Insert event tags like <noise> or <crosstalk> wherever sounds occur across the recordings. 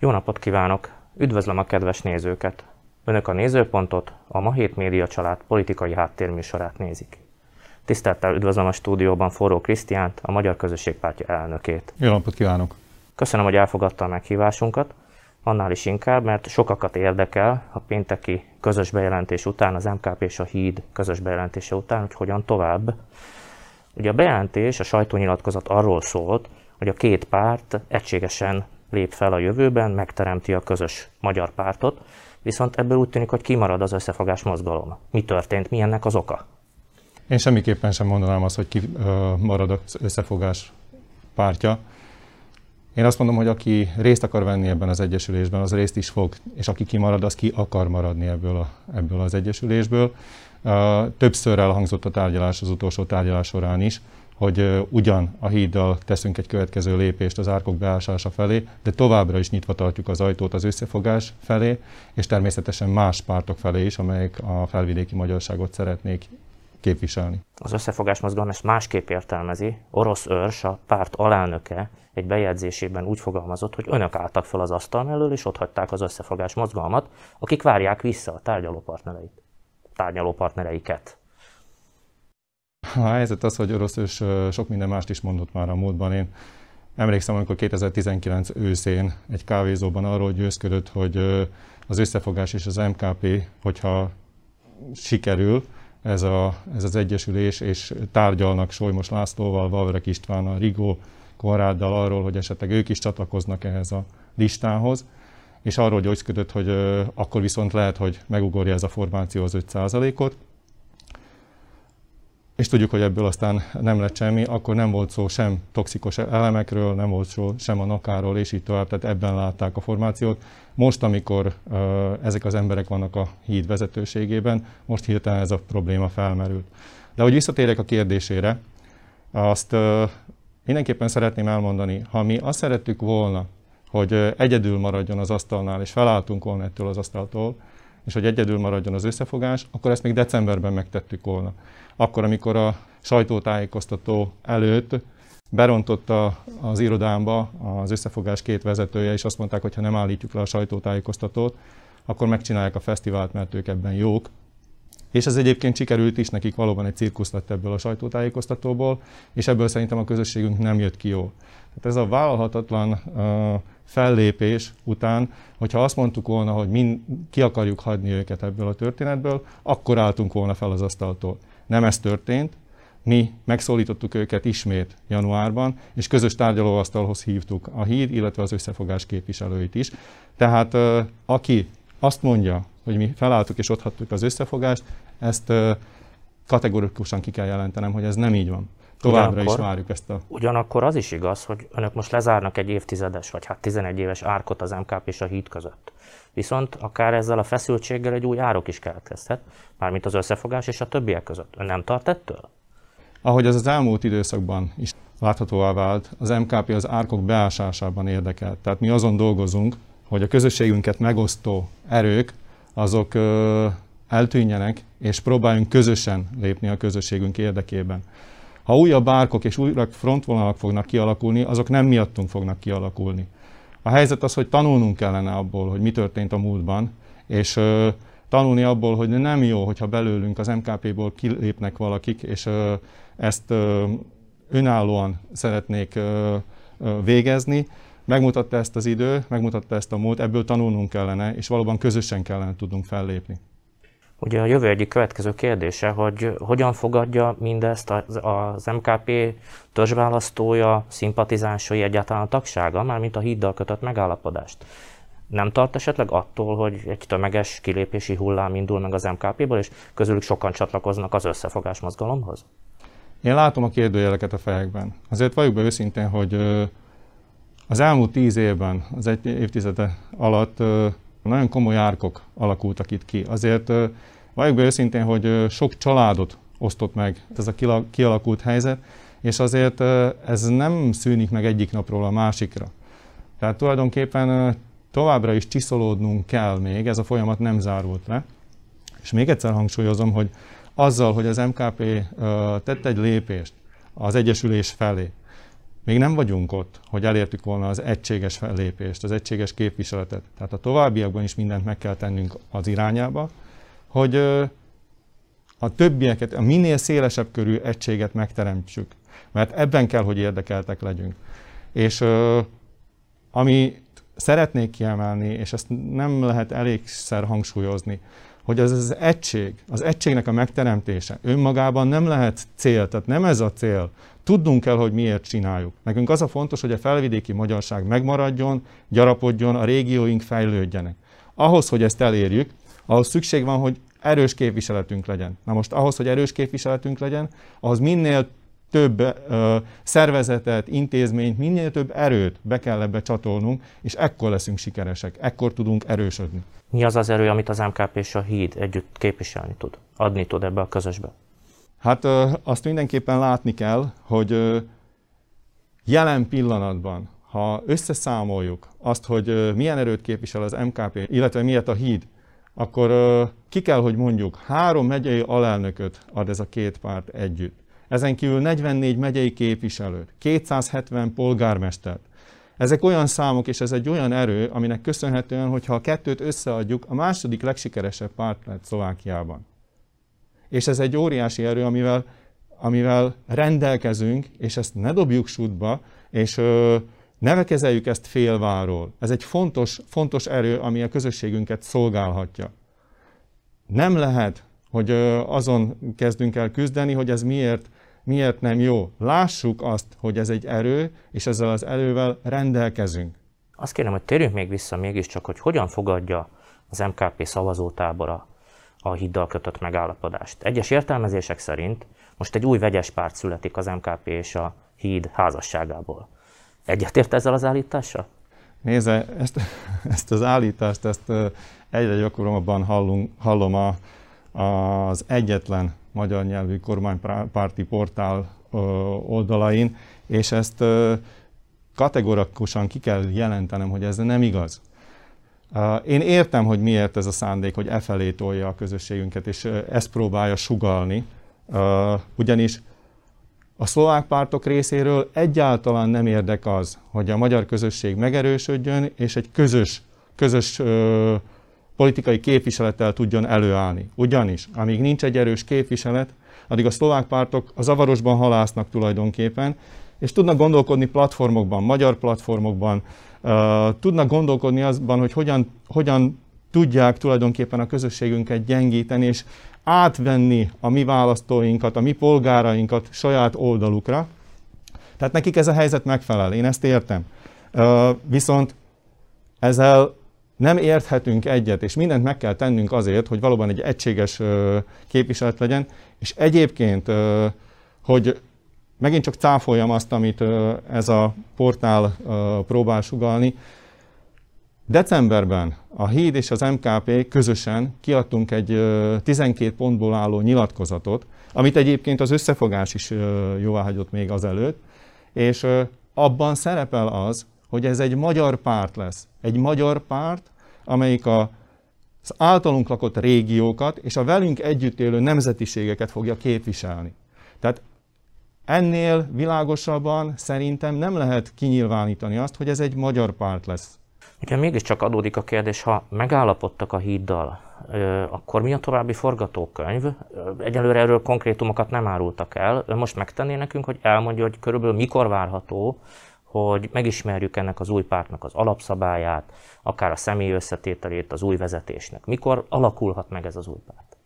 Jó napot kívánok! Üdvözlöm a kedves nézőket! Önök a nézőpontot, a Ma Hét Média Család politikai háttérműsorát nézik. Tisztelettel üdvözlöm a stúdióban Forró Krisztiánt, a Magyar Közösségpártya elnökét. Jó napot kívánok! Köszönöm, hogy elfogadta a meghívásunkat, annál is inkább, mert sokakat érdekel a pénteki közös bejelentés után, az MKP és a Híd közös bejelentése után, hogy hogyan tovább. Ugye a bejelentés, a sajtónyilatkozat arról szólt, hogy a két párt egységesen lép fel a jövőben, megteremti a közös magyar pártot, viszont ebből úgy tűnik, hogy kimarad az összefogás mozgalom. Mi történt, mi ennek az oka? Én semmiképpen sem mondanám azt, hogy ki az összefogás pártja. Én azt mondom, hogy aki részt akar venni ebben az egyesülésben, az részt is fog, és aki kimarad, az ki akar maradni ebből, a, ebből az egyesülésből. Többször elhangzott a tárgyalás az utolsó tárgyalás során is, hogy ugyan a híddal teszünk egy következő lépést az árkok beásása felé, de továbbra is nyitva tartjuk az ajtót az összefogás felé, és természetesen más pártok felé is, amelyek a felvidéki magyarságot szeretnék képviselni. Az összefogás mozgalom ezt másképp értelmezi. Orosz őrs, a párt alelnöke egy bejegyzésében úgy fogalmazott, hogy önök álltak fel az asztal mellől, és ott hagyták az összefogás mozgalmat, akik várják vissza a tárgyalópartnereit, tárgyalópartnereiket. A helyzet az, hogy orosz ős sok minden mást is mondott már a módban. Én emlékszem, amikor 2019 őszén egy kávézóban arról győzködött, hogy az összefogás és az MKP, hogyha sikerül, ez, a, ez az egyesülés, és tárgyalnak Solymos Lászlóval, Valverek Istvánnal, Rigó Konráddal arról, hogy esetleg ők is csatlakoznak ehhez a listához, és arról győzködött, hogy akkor viszont lehet, hogy megugorja ez a formáció az 5%-ot, és tudjuk, hogy ebből aztán nem lett semmi, akkor nem volt szó sem toxikus elemekről, nem volt szó sem a nakáról, és így tovább, tehát ebben látták a formációt. Most, amikor ezek az emberek vannak a híd vezetőségében, most hirtelen ez a probléma felmerült. De hogy visszatérek a kérdésére, azt mindenképpen szeretném elmondani, ha mi azt szerettük volna, hogy egyedül maradjon az asztalnál, és felálltunk volna ettől az asztaltól, és hogy egyedül maradjon az összefogás, akkor ezt még decemberben megtettük volna. Akkor, amikor a sajtótájékoztató előtt berontotta az irodámba az összefogás két vezetője, és azt mondták, hogy ha nem állítjuk le a sajtótájékoztatót, akkor megcsinálják a fesztivált, mert ők ebben jók. És ez egyébként sikerült is, nekik valóban egy cirkusz lett ebből a sajtótájékoztatóból, és ebből szerintem a közösségünk nem jött ki jó. Tehát ez a vállalhatatlan fellépés után, hogyha azt mondtuk volna, hogy min, ki akarjuk hagyni őket ebből a történetből, akkor álltunk volna fel az asztaltól. Nem ez történt, mi megszólítottuk őket ismét januárban, és közös tárgyalóasztalhoz hívtuk a híd, illetve az összefogás képviselőit is. Tehát aki azt mondja, hogy mi felálltuk és otthattuk az összefogást, ezt kategorikusan ki kell jelentenem, hogy ez nem így van. Továbbra ugyanakkor, is várjuk ezt a... Ugyanakkor az is igaz, hogy önök most lezárnak egy évtizedes, vagy hát 11 éves árkot az MKP és a híd között. Viszont akár ezzel a feszültséggel egy új árok is keletkezhet, mármint az összefogás és a többiek között. Ön nem tart ettől? Ahogy ez az elmúlt időszakban is láthatóvá vált, az MKP az árkok beásásában érdekelt. Tehát mi azon dolgozunk, hogy a közösségünket megosztó erők, azok eltűnjenek, és próbáljunk közösen lépni a közösségünk érdekében. Ha újabb árkok és újabb frontvonalak fognak kialakulni, azok nem miattunk fognak kialakulni. A helyzet az, hogy tanulnunk kellene abból, hogy mi történt a múltban, és ö, tanulni abból, hogy nem jó, hogyha belőlünk az MKP-ból kilépnek valakik, és ö, ezt ö, önállóan szeretnék ö, ö, végezni. Megmutatta ezt az idő, megmutatta ezt a múlt, ebből tanulnunk kellene, és valóban közösen kellene tudnunk fellépni. Ugye a jövő egyik következő kérdése, hogy hogyan fogadja mindezt az, MKP törzsválasztója, szimpatizánsai egyáltalán a tagsága, mármint a híddal kötött megállapodást. Nem tart esetleg attól, hogy egy tömeges kilépési hullám indul meg az MKP-ból, és közülük sokan csatlakoznak az összefogás mozgalomhoz? Én látom a kérdőjeleket a fejekben. Azért valljuk be őszintén, hogy az elmúlt tíz évben, az egy évtizede alatt nagyon komoly árkok alakultak itt ki. Azért valljuk be őszintén, hogy sok családot osztott meg ez a kialakult helyzet, és azért ez nem szűnik meg egyik napról a másikra. Tehát tulajdonképpen továbbra is csiszolódnunk kell még, ez a folyamat nem zárult le. És még egyszer hangsúlyozom, hogy azzal, hogy az MKP tett egy lépést az Egyesülés felé, még nem vagyunk ott, hogy elértük volna az egységes fellépést, az egységes képviseletet. Tehát a továbbiakban is mindent meg kell tennünk az irányába, hogy a többieket, a minél szélesebb körű egységet megteremtsük. Mert ebben kell, hogy érdekeltek legyünk. És ami szeretnék kiemelni, és ezt nem lehet elégszer hangsúlyozni, hogy az az egység, az egységnek a megteremtése önmagában nem lehet cél, tehát nem ez a cél. Tudnunk kell, hogy miért csináljuk. Nekünk az a fontos, hogy a felvidéki magyarság megmaradjon, gyarapodjon, a régióink fejlődjenek. Ahhoz, hogy ezt elérjük, ahhoz szükség van, hogy erős képviseletünk legyen. Na most ahhoz, hogy erős képviseletünk legyen, ahhoz minél több ö, szervezetet, intézményt, minél több erőt be kell ebbe csatolnunk, és ekkor leszünk sikeresek, ekkor tudunk erősödni. Mi az az erő, amit az MKP és a HÍD együtt képviselni tud, adni tud ebbe a közösbe? Hát azt mindenképpen látni kell, hogy jelen pillanatban, ha összeszámoljuk azt, hogy milyen erőt képvisel az MKP, illetve miért a HÍD, akkor ki kell, hogy mondjuk három megyei alelnököt ad ez a két párt együtt. Ezen kívül 44 megyei képviselőt, 270 polgármestert. Ezek olyan számok, és ez egy olyan erő, aminek köszönhetően, hogyha a kettőt összeadjuk, a második legsikeresebb párt lett Szlovákiában. És ez egy óriási erő, amivel, amivel rendelkezünk, és ezt ne dobjuk sútba, és ö, ne ezt félváról. Ez egy fontos, fontos erő, ami a közösségünket szolgálhatja. Nem lehet, hogy azon kezdünk el küzdeni, hogy ez miért miért nem jó. Lássuk azt, hogy ez egy erő, és ezzel az erővel rendelkezünk. Azt kérem, hogy térjünk még vissza mégiscsak, hogy hogyan fogadja az MKP szavazótábora a hiddal kötött megállapodást. Egyes értelmezések szerint most egy új vegyes párt születik az MKP és a híd házasságából. Egyetért ezzel az állítással? Nézze, ezt, <laughs> ezt az állítást, ezt egyre gyakorlabban hallunk, hallom a, az egyetlen magyar nyelvű kormánypárti portál oldalain, és ezt kategorikusan ki kell jelentenem, hogy ez nem igaz. Én értem, hogy miért ez a szándék, hogy e felé tolja a közösségünket, és ezt próbálja sugalni, ugyanis a szlovák pártok részéről egyáltalán nem érdek az, hogy a magyar közösség megerősödjön, és egy közös, közös politikai képviselettel tudjon előállni. Ugyanis, amíg nincs egy erős képviselet, addig a szlovák pártok a zavarosban halásznak tulajdonképpen, és tudnak gondolkodni platformokban, magyar platformokban, uh, tudnak gondolkodni azban, hogy hogyan, hogyan tudják tulajdonképpen a közösségünket gyengíteni, és átvenni a mi választóinkat, a mi polgárainkat saját oldalukra. Tehát nekik ez a helyzet megfelel, én ezt értem. Viszont ezzel nem érthetünk egyet, és mindent meg kell tennünk azért, hogy valóban egy egységes képviselet legyen, és egyébként, hogy megint csak cáfoljam azt, amit ez a portál próbál sugalni, Decemberben a HÍD és az MKP közösen kiadtunk egy 12 pontból álló nyilatkozatot, amit egyébként az összefogás is jóváhagyott még azelőtt, és abban szerepel az, hogy ez egy magyar párt lesz. Egy magyar párt, amelyik a, az általunk lakott régiókat és a velünk együtt élő nemzetiségeket fogja képviselni. Tehát ennél világosabban szerintem nem lehet kinyilvánítani azt, hogy ez egy magyar párt lesz. Ugye mégiscsak adódik a kérdés, ha megállapodtak a híddal, akkor mi a további forgatókönyv? Egyelőre erről konkrétumokat nem árultak el. Most megtenné nekünk, hogy elmondja, hogy körülbelül mikor várható, hogy megismerjük ennek az új pártnak az alapszabályát, akár a személy összetételét az új vezetésnek. Mikor alakulhat meg ez az új párt?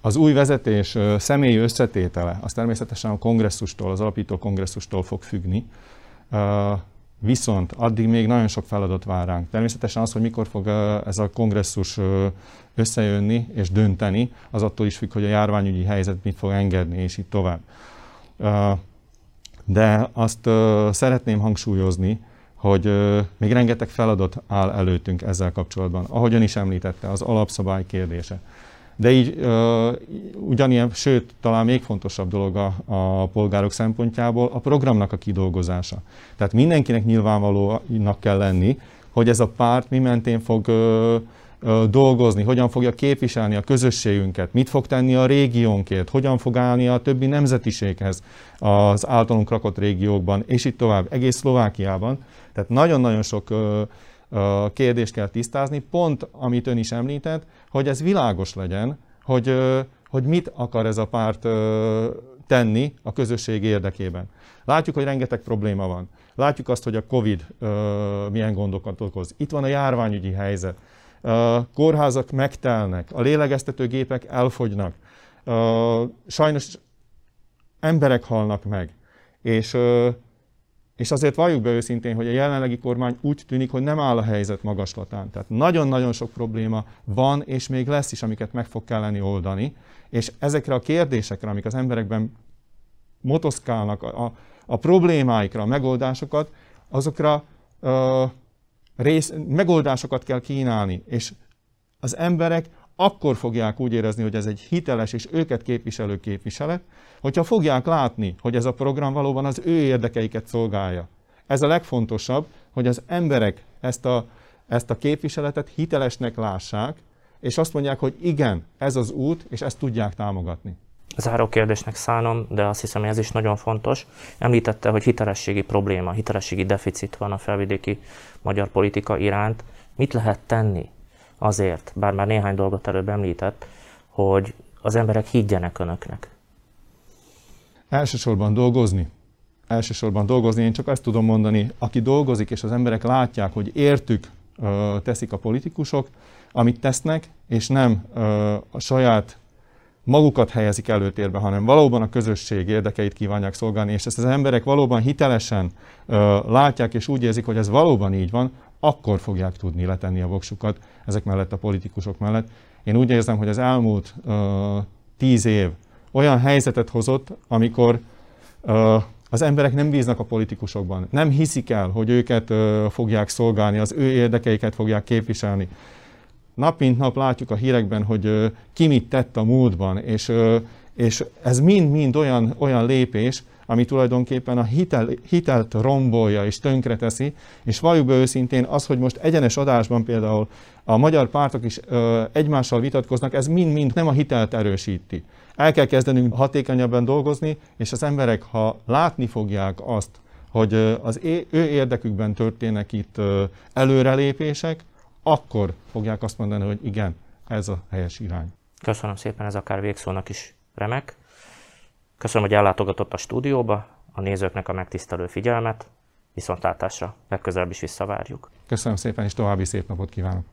Az új vezetés személyi összetétele, az természetesen a kongresszustól, az alapító kongresszustól fog függni, viszont addig még nagyon sok feladat vár ránk. Természetesen az, hogy mikor fog ez a kongresszus összejönni és dönteni, az attól is függ, hogy a járványügyi helyzet mit fog engedni, és így tovább. De azt szeretném hangsúlyozni, hogy még rengeteg feladat áll előttünk ezzel kapcsolatban. Ahogyan is említette, az alapszabály kérdése. De így ugyanilyen, sőt, talán még fontosabb dolog a, a polgárok szempontjából a programnak a kidolgozása. Tehát mindenkinek nyilvánvalónak kell lenni, hogy ez a párt mi mentén fog dolgozni, hogyan fogja képviselni a közösségünket, mit fog tenni a régiónkért, hogyan fog állni a többi nemzetiséghez az általunk rakott régiókban, és itt tovább, egész Szlovákiában. Tehát nagyon-nagyon sok kérdést kell tisztázni, pont amit ön is említett, hogy ez világos legyen, hogy, hogy mit akar ez a párt tenni a közösség érdekében. Látjuk, hogy rengeteg probléma van. Látjuk azt, hogy a Covid milyen gondokat okoz. Itt van a járványügyi helyzet. Kórházak megtelnek, a lélegeztetőgépek elfogynak. Sajnos emberek halnak meg. És és azért valljuk be őszintén, hogy a jelenlegi kormány úgy tűnik, hogy nem áll a helyzet magaslatán. Tehát nagyon-nagyon sok probléma van, és még lesz is, amiket meg fog kelleni oldani. És ezekre a kérdésekre, amik az emberekben motoszkálnak, a, a problémáikra, a megoldásokat, azokra ö, rész, megoldásokat kell kínálni. És az emberek akkor fogják úgy érezni, hogy ez egy hiteles és őket képviselő képviselet, hogyha fogják látni, hogy ez a program valóban az ő érdekeiket szolgálja. Ez a legfontosabb, hogy az emberek ezt a, ezt a képviseletet hitelesnek lássák, és azt mondják, hogy igen, ez az út, és ezt tudják támogatni. Záró kérdésnek szánom, de azt hiszem, hogy ez is nagyon fontos. Említette, hogy hitelességi probléma, hitelességi deficit van a felvidéki magyar politika iránt. Mit lehet tenni azért, bár már néhány dolgot előbb említett, hogy az emberek higgyenek önöknek? Elsősorban dolgozni. Elsősorban dolgozni. Én csak azt tudom mondani, aki dolgozik, és az emberek látják, hogy értük teszik a politikusok, amit tesznek, és nem a saját magukat helyezik előtérbe, hanem valóban a közösség érdekeit kívánják szolgálni, és ezt az emberek valóban hitelesen látják, és úgy érzik, hogy ez valóban így van, akkor fogják tudni letenni a voksukat ezek mellett a politikusok mellett. Én úgy érzem, hogy az elmúlt uh, tíz év olyan helyzetet hozott, amikor uh, az emberek nem bíznak a politikusokban, nem hiszik el, hogy őket uh, fogják szolgálni, az ő érdekeiket fogják képviselni. Nap mint nap látjuk a hírekben, hogy ki mit tett a múltban, és, és ez mind-mind olyan, olyan lépés, ami tulajdonképpen a hitel, hitelt rombolja és tönkreteszi, és valljuk be őszintén az, hogy most egyenes adásban például a magyar pártok is ö, egymással vitatkoznak, ez mind-mind nem a hitelt erősíti. El kell kezdenünk hatékonyabban dolgozni, és az emberek, ha látni fogják azt, hogy az ő érdekükben történnek itt előrelépések, akkor fogják azt mondani, hogy igen, ez a helyes irány. Köszönöm szépen, ez akár végszónak is remek. Köszönöm, hogy ellátogatott a stúdióba, a nézőknek a megtisztelő figyelmet, viszontlátásra, legközelebb is visszavárjuk. Köszönöm szépen, és további szép napot kívánok!